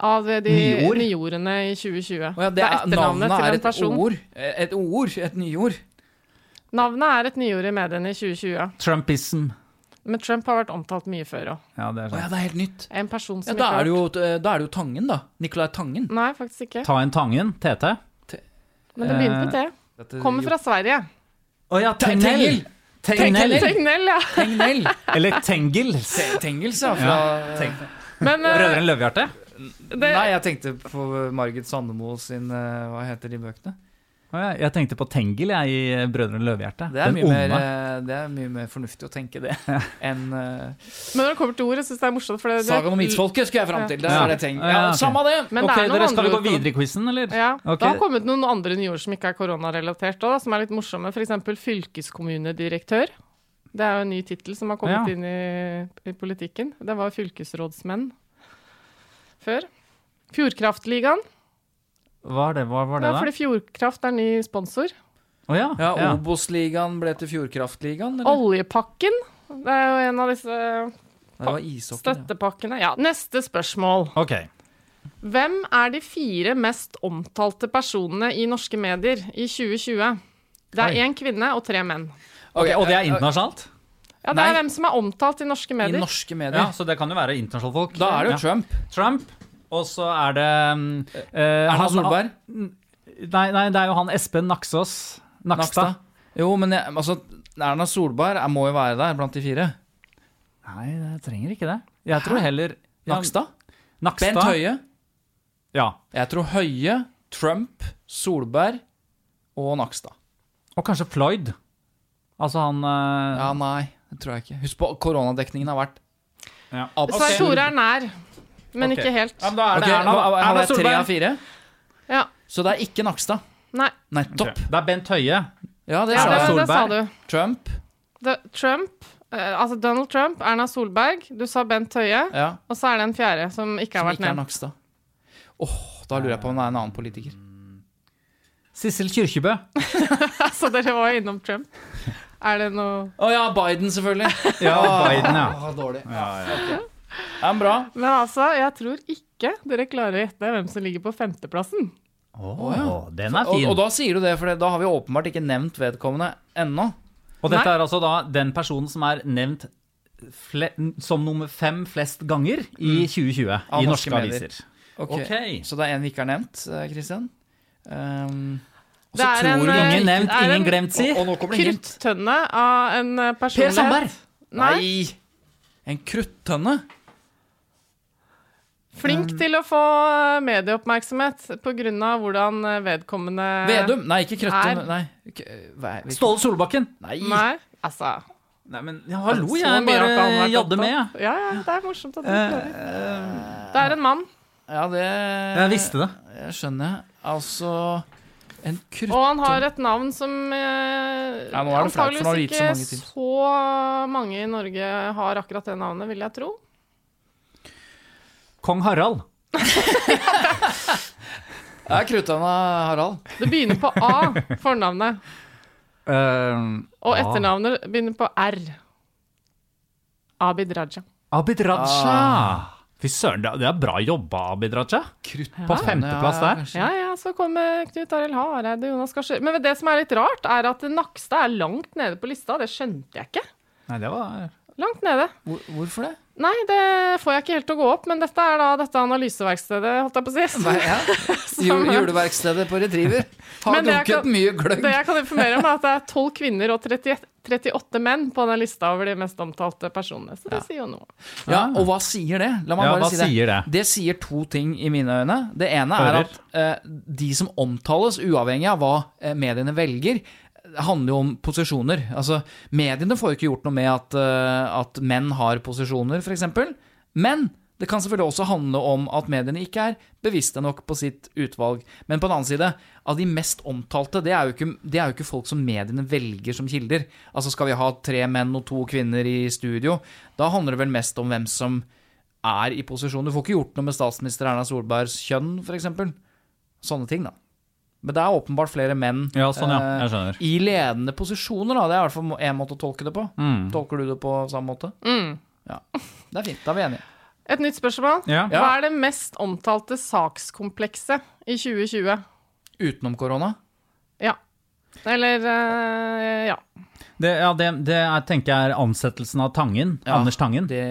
Av de Nyord? nyordene i 2020. Oh, ja, det er, etternavnet navnet til er en et ord. Et ord. Et nyord. Navnet er et nyord i mediene i 2020. Trumpism? Men Trump har vært omtalt mye før òg. Ja, det er Å ja, det er helt nytt. En person Ja, da ikke er det jo, da er det jo Tangen, da. Nicolai Tangen. Nei, faktisk ikke. Ta en Tangen, TT. Men det begynner med T. Dette- Kommer fra Sverige. Å ja, Tegnell! Tegnell! Tegnell, ja. Tegnell. Eller Tengels. Te- Tengels, ja. Fra, Men eh, Brødrene Løvehjerte? det, Nei, jeg tenkte på Margit Sandemo sin eh, Hva heter de bøkene? Jeg tenkte på Tengel jeg, i Brødrene Løvehjerte. Det er, mye mer, eh, det er mye mer fornuftig å tenke det enn uh, men når det kommer til ordet, syns jeg det er morsomt. For det, det, Sagaen om isfolket skulle jeg fram til. Ja. er det. Ja, Ja. Samme det! Men okay, det er noen dere Skal vi gå videre i quizen, eller? Ja, Okay. Det har kommet noen andre nyord som ikke er koronarelatert òg, som er litt morsomme. F.eks. fylkeskommunedirektør. Det er jo en ny tittel som har kommet Ja. inn i, i politikken. Det var fylkesrådsmenn før. Fjordkraftligaen. Hva er det, hva var Det det er da? fordi Fjordkraft er ny sponsor. Oh, ja. Ja, ja. Obos-ligaen ble til Fjordkraftligaen. Oljepakken. Det er jo en av disse ishockey. støttepakkene. Ja, Neste spørsmål. Okay. Hvem er de fire mest omtalte personene i norske medier i 2020? Det er én kvinne og tre menn. Okay, Og det er eh, internasjonalt? Ja, Det Nei. er hvem som er omtalt i norske I medier. norske medier. Ja, så det kan jo være internasjonale folk. Da er det jo Ja. Trump. Trump. Og så er det mm, eh, Erna han- Solberg. Nei, nei, det er jo han Espen Naksås. Nakstad. Nakstad. Jo, men jeg, altså, Erna Solberg jeg må jo være der blant de fire. Nei, jeg trenger ikke det. Jeg tror heller ja, Nakstad. Nakstad. Bent Høie. Ja. Jeg tror Høie, Trump, Solberg og Nakstad. Og kanskje Floyd. Altså han uh... Ja, nei, det tror jeg ikke. Husk på, koronadekningen har vært ja. Svein Tore er nær, men okay. ikke helt. Ja, men da er det okay, Erna, da. Han Erna Solberg. tre av fire, Ja. så det er ikke Nakstad. Nei, Nettopp. Okay. Det er Bent Høie. Ja, det er det, det sa du. Trump. The, Trump, Uh, altså Donald Trump, Erna Solberg, du sa Bent Høie, Ja, og så er det en fjerde som ikke som har vært ikke er. Nakstad. Åh, da lurer jeg på om det er en annen politiker. Sissel Kyrkjebø. (laughs) Så dere var innom Trump. Er det noe Å ja, Biden, selvfølgelig. Ja, Biden, ja. Oh, dårlig. Ja, men bra. Men altså, jeg tror ikke dere klarer å gjette hvem som ligger på femteplassen. Å, den er fin. og da sier du det, for da har vi åpenbart ikke nevnt vedkommende ennå. Og dette Nei. er altså da den personen som er nevnt fle som nummer fem flest ganger i 2020 Av i norske norske aviser. Okay. Ok. Så det er en vi ikke har nevnt, Kristian? Christian. Um, og Det så er tror en, du eh, Ingen nevnt, det er ingen en glemt, si. Og, og det. Kruttønne av en personlighet. Per. Sandberg! Nei. Nei! En kruttønne? Flink til å få eh, medieoppmerksomhet pga. hvordan eh, vedkommende Vedum? Nei, ikke krøttønne. er- Nei. ikke- er- hvilken- Ståle Solbakken. Nei. Nei, altså Nei, men ja, hallo, jeg ikke han bare jadde med, jeg. Ja, ja, det er morsomt at du Eh, klarer. Det er en mann, Ja, det Jeg visste det. Jeg skjønner. Altså En krutt... og han har et navn som eh, Ja, er antageligvis gitt så ikke mange så mange i Norge har akkurat det navnet, vil jeg tro. Kong Harald. Det (laughs) er kruttønna, Harald. Det begynner på A, fornavnet. Uh, Og A. etternavnet begynner på R. Abid Raja. Abid Raja. Fy søren, det er- bra jobba, Abid Raja. Krutt På femteplass der. Ja, ja, så kommer Knut Arild Hareide, Jonas Gahr Men det som er litt rart, er at Nakstad er langt nede på lista. Det skjønte jeg ikke. Nei, det var Langt nede. Hvor, hvorfor det? Nei, det får jeg ikke helt til å gå opp, men dette er da dette analyseverkstedet, holdt jeg på å si. Nei, ja. (laughs) Som, juleverkstedet på Retriever. Har Men det jeg drukket mye gløgg. Det jeg kan informere om, er at det er 12 kvinner og 30, 38 menn på den lista over de mest omtalte personene. Så det sier jo noe. Ja, og hva sier det? La meg Ja, bare si det. sier det? Det sier to ting i mine øyne. Det ene er at eh, de som omtales, uavhengig av hva eh, mediene velger, handler jo om posisjoner. Altså, mediene får jo ikke gjort noe med at, eh, at menn har posisjoner, f.eks. Men det kan selvfølgelig også handle om at mediene ikke er bevisste nok på sitt utvalg. Men på den annen side, av de mest omtalte, det er ikke, det er jo ikke folk som mediene velger som kilder. Altså skal vi ha tre menn og to kvinner i studio, da handler det vel mest om hvem som er i posisjon. Du får ikke gjort noe med statsminister Erna Solbergs kjønn, f.eks. Sånne ting, da. Men det er åpenbart flere menn Ja, sånn, ja. eh, Jeg skjønner. i ledende posisjoner. da. Det er i hvert fall én måte å tolke det på. Mm. Tolker du det på samme måte? Mm. Ja. Det er fint. Da er vi enige. Et nytt spørsmål. Ja. Hva er det mest omtalte sakskomplekset i 2020? Utenom korona. Ja. Eller eh, ja. Det, ja, det, det er, tenker jeg er ansettelsen av Tangen. Ja, Anders Tangen. Det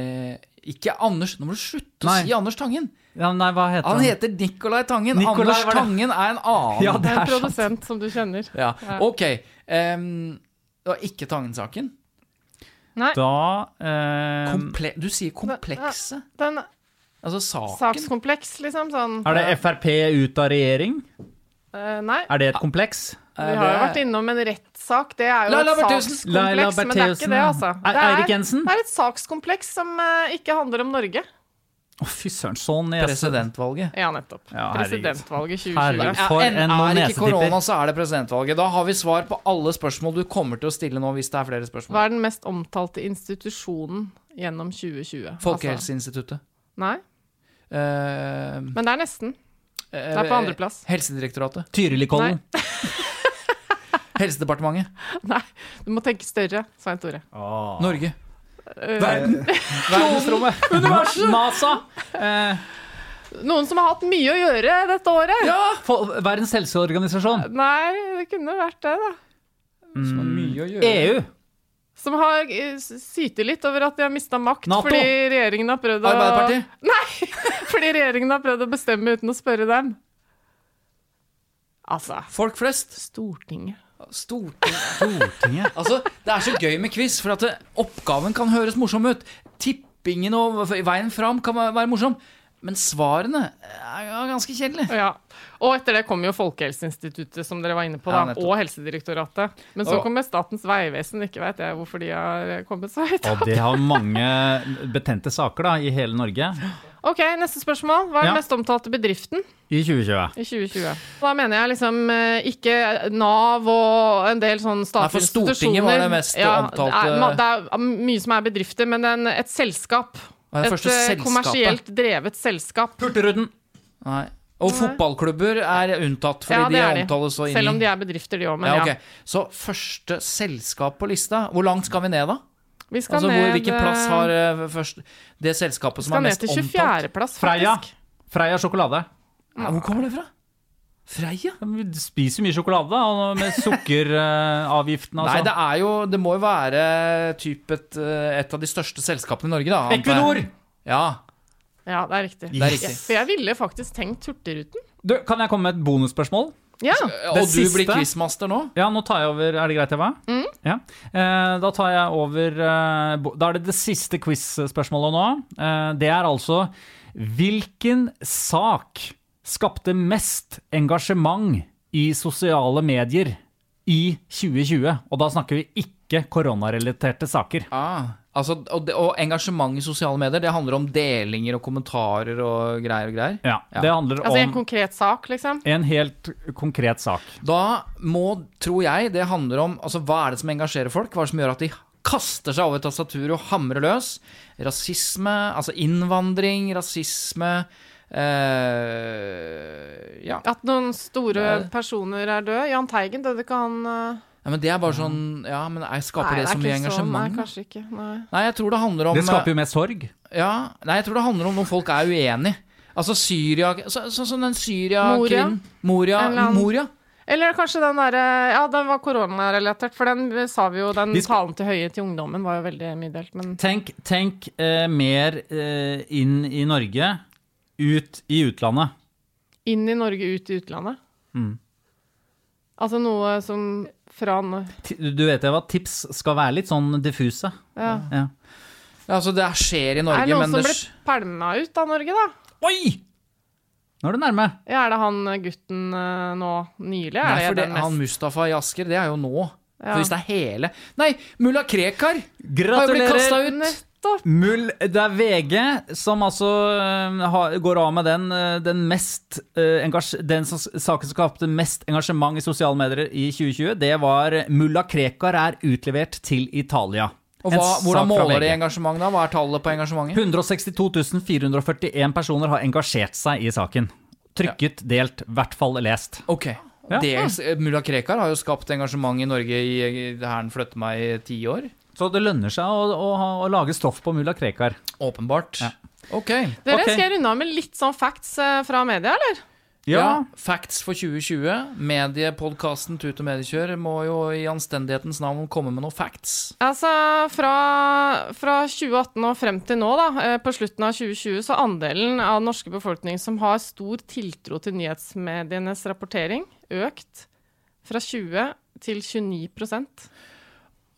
Ikke Anders. Nå må du slutte Nei. å si Anders Tangen. Ja, nei, hva heter Han han? heter Nicolai Tangen. Nikolai, Anders det? Tangen er en annen. (laughs) Ja, Det er en produsent sant. som du kjenner. Ja, ok. Um, det var ikke Tangen-saken. Nei, Da um, Komple du sier komplekse. den Altså saken. sakskompleks, liksom. Sånn Er det Frp ut av regjering? Uh, Nei. Er det et kompleks? Vi har jo vært innom en rettssak. Det er jo Laila et. Laila sakskompleks, men det er ikke det, altså. Er- Det er? Det er et sakskompleks som uh, ikke handler om Norge. Å, fy søren. Sånn nese. Presidentvalget. Ja, nettopp. Ja. Presidentvalget 2020. Herregud. For en, er ikke korona, så er det presidentvalget. Da har vi svar på alle spørsmål du kommer til å stille nå, hvis det er flere spørsmål. Hva er den mest omtalte institusjonen gjennom 2020? Folkehelseinstituttet. Altså, nei, Uh, men det er nesten. det er på andreplass. Helsedirektoratet. Tyrilikollen. (laughs) Helsedepartementet. Nei, du må tenke større, Svein Tore. Norge. (laughs) Verdensrommet. (laughs) Universet. NASA. Eh, Noen som har hatt mye å gjøre dette året? for, Verdens helseorganisasjon. Nei, det kunne vært det, da. Som har mye å gjøre. EU. Som har eh, syter litt over at de har mista makt NATO. fordi regjeringen har prøvd å Arbeiderpartiet. (laughs) Nei! Fordi regjeringen har prøvd å bestemme uten å spørre dem. Altså Folk flest. Stortinget. Stortinget. Stortinget. (laughs) Altså, det er så gøy med quiz, for at det, oppgaven kan høres morsom ut. Tippingen og veien fram kan være morsom. Men svarene er ganske kjedelige. Ja. Og etter det kom jo Folkehelseinstituttet, som dere var inne på, da, ja, og Helsedirektoratet. Men så kommer Statens vegvesen. Ikke vet jeg hvorfor de har kommet så høyt. Og de har (laughs) mange betente saker da, i hele Norge Ok, neste spørsmål. Hva er den Ja. mest omtalte bedriften i 2020. i 2020? Da mener jeg liksom eh, ikke Nav og en del sånn Nei, institusjoner. for Stortinget var det mest omtalte- Det er, det er mye som er bedrifter, men en, et selskap. Det Et eh, selskapet? kommersielt drevet selskap. Hurtigruten. Nei. Og fotballklubber er unntatt, fordi Ja, de er omtales så inni Selv om de er bedrifter, de òg. Men ja, ja. ok. Så første selskap på lista. Hvor langt skal vi ned, da? Vi skal Altså, hvor, ned Hvilken plass har eh, først det selskapet som er mest omtalt? Vi skal ned til 24.-plass, Freia. faktisk. Freia sjokolade. Ja, hvor kommer det fra? Freia? Vi spiser mye sjokolade med sukkeravgiften. (laughs) Altså. Nei, det er jo Det må jo være typ et, eh, et av de største selskapene i Norge, da. Equinor! Ja. Ja, det er riktig. Det er riktig. For jeg ville faktisk tenkt Hurtigruten. Du, kan jeg komme med et bonusspørsmål? Ja. Og du siste- blir quizmaster nå? Ja, nå tar jeg over. Er det greit, Eva? Ja. Eh, da tar jeg over eh, Da er det det siste quiz-spørsmålet nå. Eh, det er altså Hvilken sak skapte mest engasjement i sosiale medier i 2020? Og da snakker vi ikke koronarelaterte saker. Ah, altså, og, det, og engasjement i sosiale medier, det handler om delinger og kommentarer og greier og greier? Ja, Ja. Det handler Altså en konkret sak, liksom. en helt konkret sak. Da må, tror jeg, det handler om altså, hva er det som engasjerer folk? Hva er det som gjør at de kaster seg over tastaturet og hamrer løs? Rasisme, altså innvandring, rasisme, Eh, ja. At noen store er- personer er døde. Jahn Teigen døde ikke han eh, ja, men det er bare sånn Ja, men jeg skaper Nei, det så mye ikke sånn. Nei, kanskje ikke. Nei. Nei, jeg tror det handler om Det skaper jo mer sorg. Ja, nei, jeg tror det handler om når folk er uenig. Altså Syria Sånn så, som den Syria-kvinnen. Moria. Moria. Eller kanskje den derre Ja, den var koronarelatert, for den sa vi jo Den Vi skal- talen til Høie til ungdommen var jo veldig mye delt, men Tenk, tenk eh, mer eh, inn i Norge, ut i utlandet. inn i Norge, ut i utlandet. Mm. Altså noe som fra N- Du vet Eva, tips skal være litt sånn diffuse. Ja. Ja. Ja, altså, det skjer i Norge Er det noen som ble pælma ut av Norge, da? Oi! Nå er du nærme. Ja, er det han gutten eh, nå nylig? Er Nei, for det det, han Mustafa i Asker, det er jo nå. Ja. For hvis det er hele Nei, mulla Krekar har jo blitt Gratulerer! kasta ut. Nettopp! Mull, det er VG som altså har, går av med den, eh, den mest engasj, Den som, saken som skapte mest engasjement i sosiale medier i 2020, det var mulla Krekar er utlevert til Italia. Og hva, Hvordan måler de engasjement, da? Hva er tallet på engasjementet? 162 441 personer har engasjert seg i saken. Trykket, delt, i hvert fall lest. Ok. Ja. Dels, eh, Mulla Krekar har jo skapt engasjement i Norge i, i Hæren flytter meg i ti år. Så det lønner seg å, å, å lage stoff på mulla Krekar. Åpenbart. Ja. Ok. Dere, okay. skal runde av med litt sånn facts eh, fra media, eller? Ja. Facts for 2020. Mediepodkasten Tut og mediekjør må jo i anstendighetens navn komme med noen facts. Altså, fra, fra 2018 og frem til nå, da, eh, på slutten av 2020, så andelen av den norske befolkning som har stor tiltro til nyhetsmedienes rapportering, økt fra 20 til 29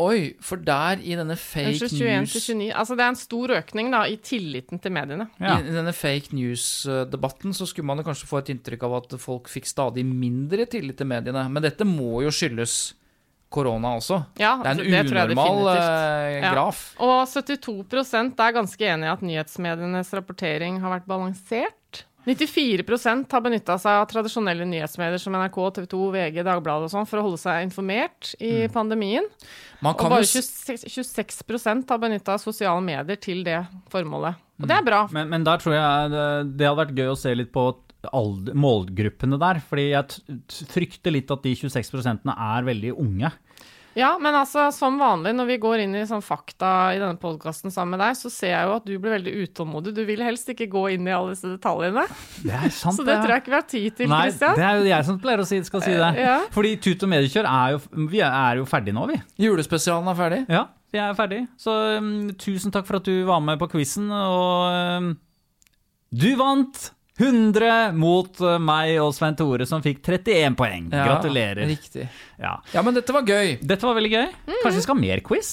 Oi, for der i denne fake 21 news 29. Altså, det er en stor økning da, i tilliten til mediene. Ja. I denne fake news-debatten så skulle man kanskje få et inntrykk av at folk fikk stadig mindre tillit til mediene. Men dette må jo skyldes korona også. Ja, Det er det en tror jeg unormal eh, Ja. graf. Og 72% er ganske enig i at nyhetsmedienes rapportering har vært balansert. 94% har benytta seg av tradisjonelle nyhetsmedier som NRK, TV 2, VG, Dagbladet og sånn for å holde seg informert i pandemien. Man Og bare 26, 26 har benytta sosiale medier til det formålet. Og det er bra. Men, men der tror jeg det, det hadde vært gøy å se litt på målgruppene der. Fordi jeg frykter litt at de 26 er veldig unge. Ja, men altså, som vanlig når vi går inn i sånn fakta i denne podkasten sammen med deg, så ser jeg jo at du blir veldig utålmodig. Du vil helst ikke gå inn i alle disse detaljene. Det er sant, (laughs) Så det tror jeg ikke vi har tid til, Nei, Christian. det er jo jeg som pleier å si, skal si det. Ja. Fordi Tut og mediekjør er jo Vi er jo ferdig nå, vi. Julespesialen er ferdig. Ja, vi er ferdig. Så um, tusen takk for at du var med på quizen, og um, du vant 100 mot uh, meg og Svein Tore, som fikk 31 poeng. Ja, Gratulerer. Riktig. Ja. Ja, men dette var gøy. Dette var veldig gøy. Kanskje vi skal ha mer quiz?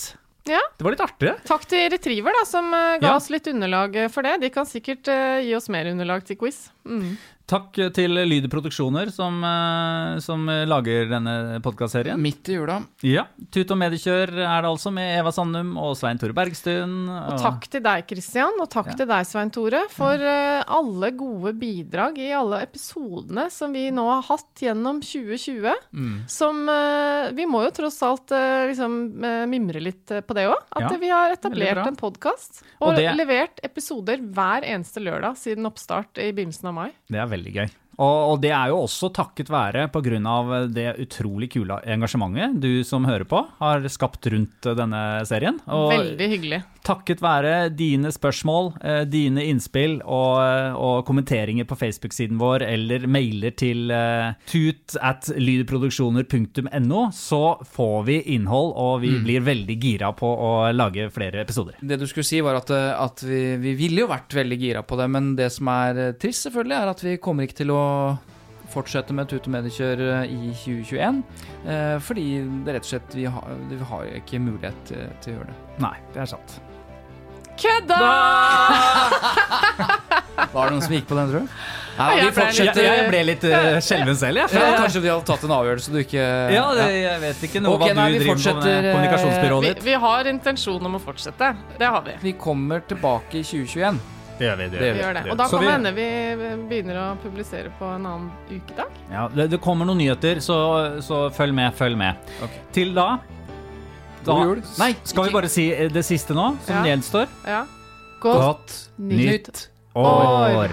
Ja. Det var litt artig. Takk til Retriever, da, som eh, ga Ja. oss litt underlag eh, for det. De kan sikkert uh, gi oss mer underlag til quiz. Mm. Takk til Lyd Produksjoner, som, uh, som lager denne podkastserien. Midt i jula. Ja. Tut og mediekjør er det altså, med Eva Sandum og Svein Tore Bergstuen. Og takk til deg, Kristian, og takk til deg, Svein Tore, for ja. alle gode bidrag i alle episodene som vi nå har hatt gjennom 2020. Mm. Som eh, Vi må jo tross alt eh, liksom eh, mimre litt eh, på det òg. At Ja, vi har etablert en podkast og, Og det- levert episoder hver eneste lørdag siden oppstart i begynnelsen av mai. Det er veldig gøy. Og, og det er jo også takket være pga. det utrolig kule engasjementet du som hører på, har skapt rundt denne serien. Og Veldig hyggelig. takket være dine spørsmål, eh, dine innspill og, og kommenteringer på Facebook-siden vår eller mailer til eh, tut at lydproduksjoner.no, så får vi innhold, og vi blir veldig gira på å lage flere episoder. Det du skulle si, var at, eh, at vi, vi ville jo vært veldig gira på det, men det som er trist, selvfølgelig, er at vi kommer ikke til å fortsette med Tut og mediekjør eh, i 2021. Eh, fordi det rett og slett vi har, vi har ikke mulighet til, til å gjøre det. Nei, det er sant. Kødda! (laughs) Var det noen som gikk på den, tror du? Nei, jeg vi ble litt- Jeg, fortsetter. jeg ble litt uh, skjelven selv, jeg. Ja, kanskje vi hadde tatt en avgjørelse du ikke Ja, det, jeg vet ikke noe okay, hva du vi driver med kommunikasjonsbyrået ditt. Vi, vi har intensjon om å fortsette. Det har vi. Vi kommer tilbake i 2021. Det gjør vi. Det Vi gjør gjør det. Og da kan vi- det hende vi begynner å publisere på en annen ukedag. Ja, det, det kommer noen nyheter, så, så følg med, følg med. Okay. Til da, da God jul. Nei, Skal vi bare si eh, det siste nå, som Ja. gjenstår? Ja. Godt, nytt År.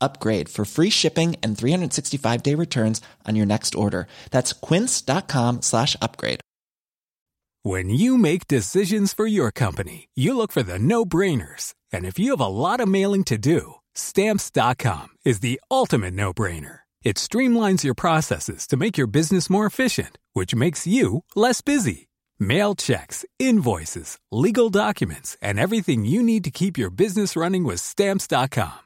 upgrade for free shipping and 365 day returns on your next order. That's quince.com slash upgrade. When you make decisions for your company, you look for the no brainers. And if you have a lot of mailing to do, stamps.com is the ultimate no brainer. It streamlines your processes to make your business more efficient, which makes you less busy. Mail checks, invoices, legal documents, and everything you need to keep your business running with stamps.com.